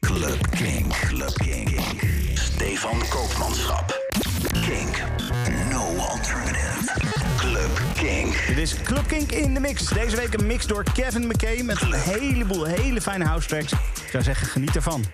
Club Kink. Club Kink. Stefan Koopmanschap. Kink. No alternative. Club Kink. Dit is Club Kink in de mix. Deze week een mix door Kevin McKay met een heleboel hele fijne house tracks. Ik zou zeggen, geniet ervan.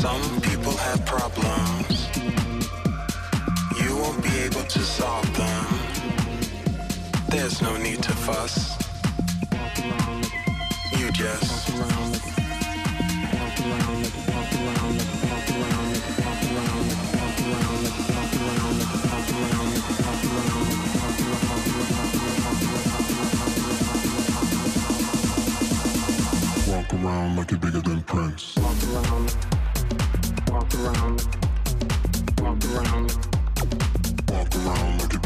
Some people have problems. You won't be able to solve them. There's no need to fuss. You just Walk around like you're bigger than Prince walk around, walk around, walk around. like a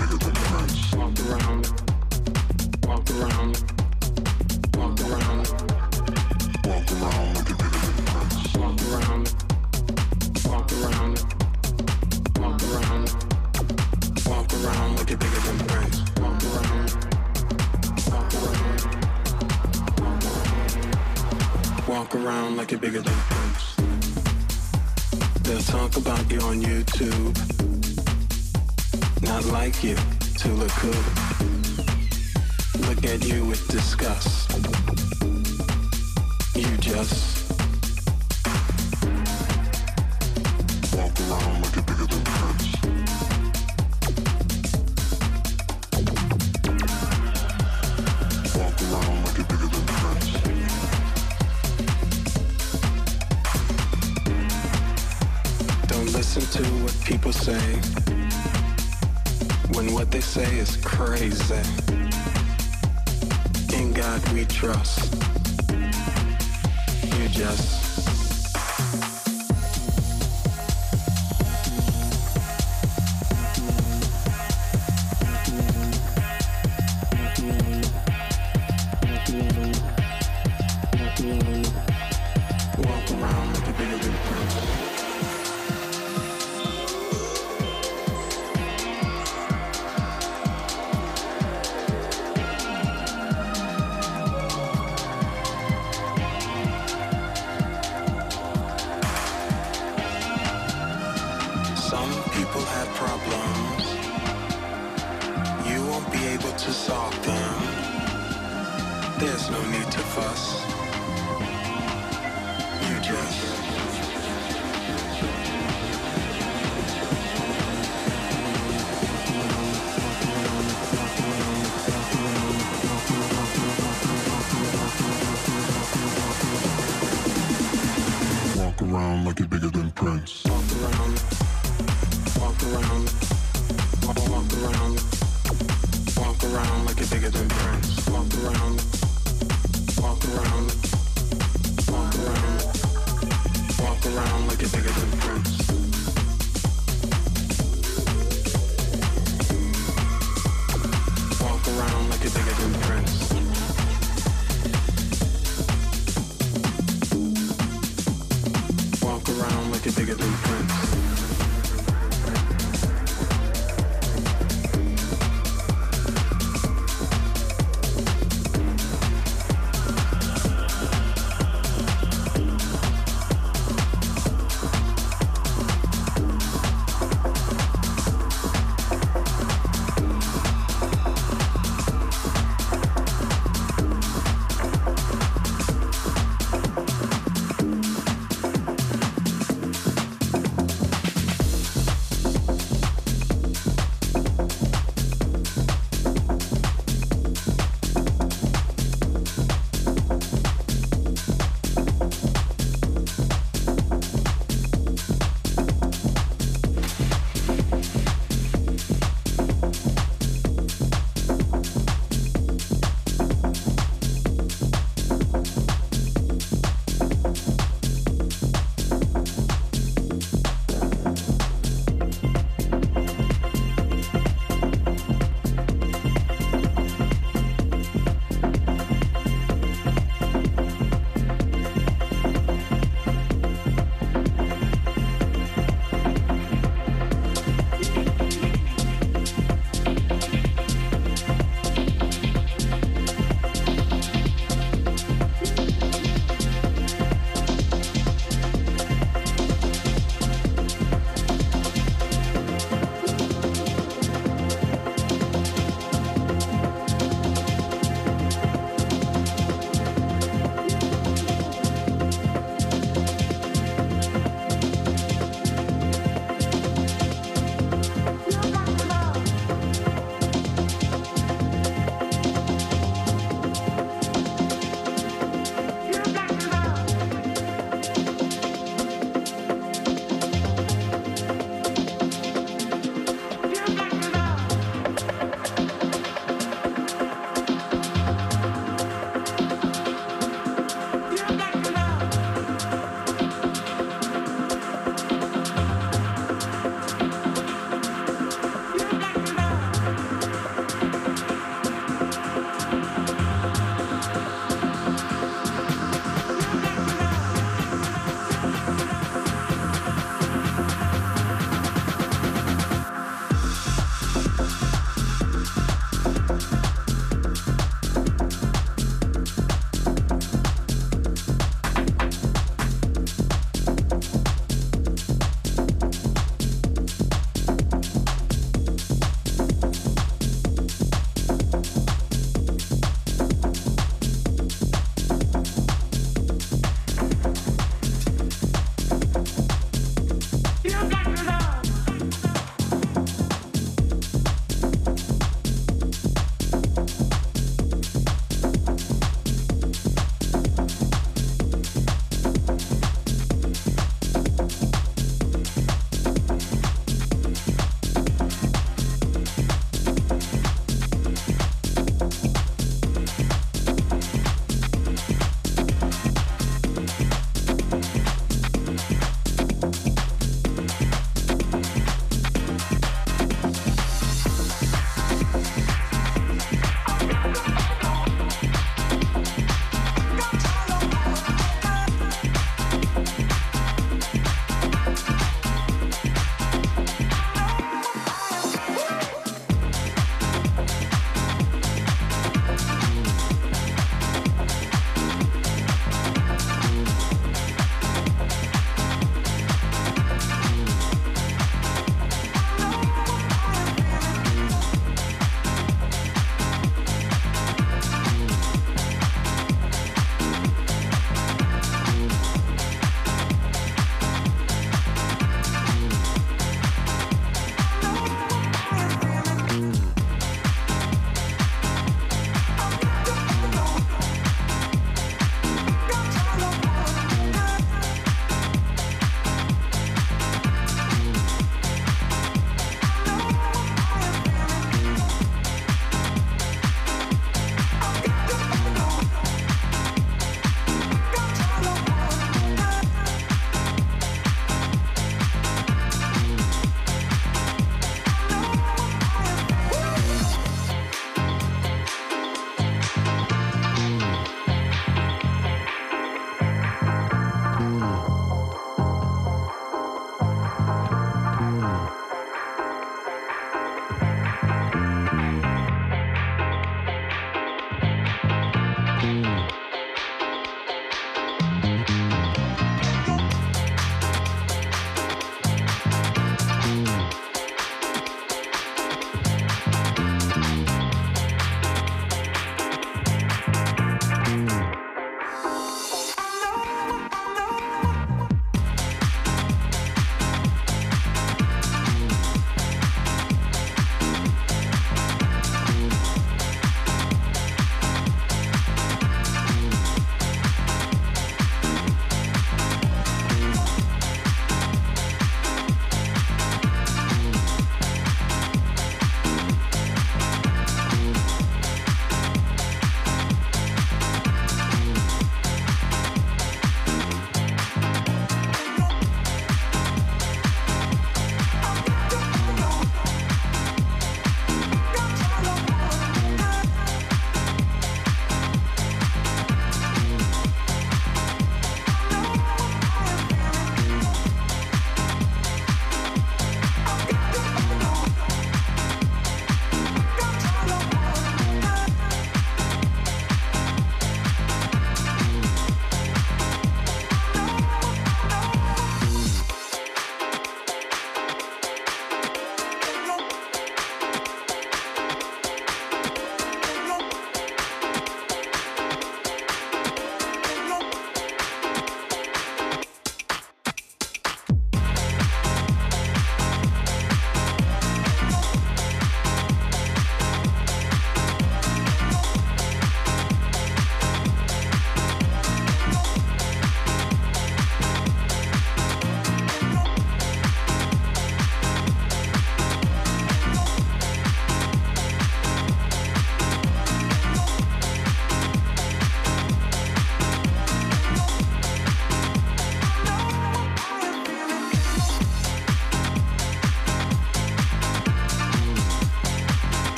on YouTube. Not like you, Tula Look at you with disgust. You just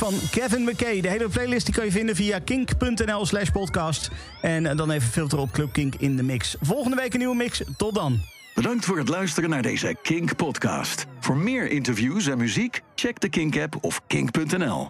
van Kevin McKay. De hele playlist die kan je vinden via kink.nl slash podcast. En eh, dan even filteren op Club Kink in de mix. Volgende week een nieuwe mix. Tot dan. Bedankt voor het luisteren naar deze Kink podcast. Voor meer interviews en muziek, check de Kink app of kink.nl.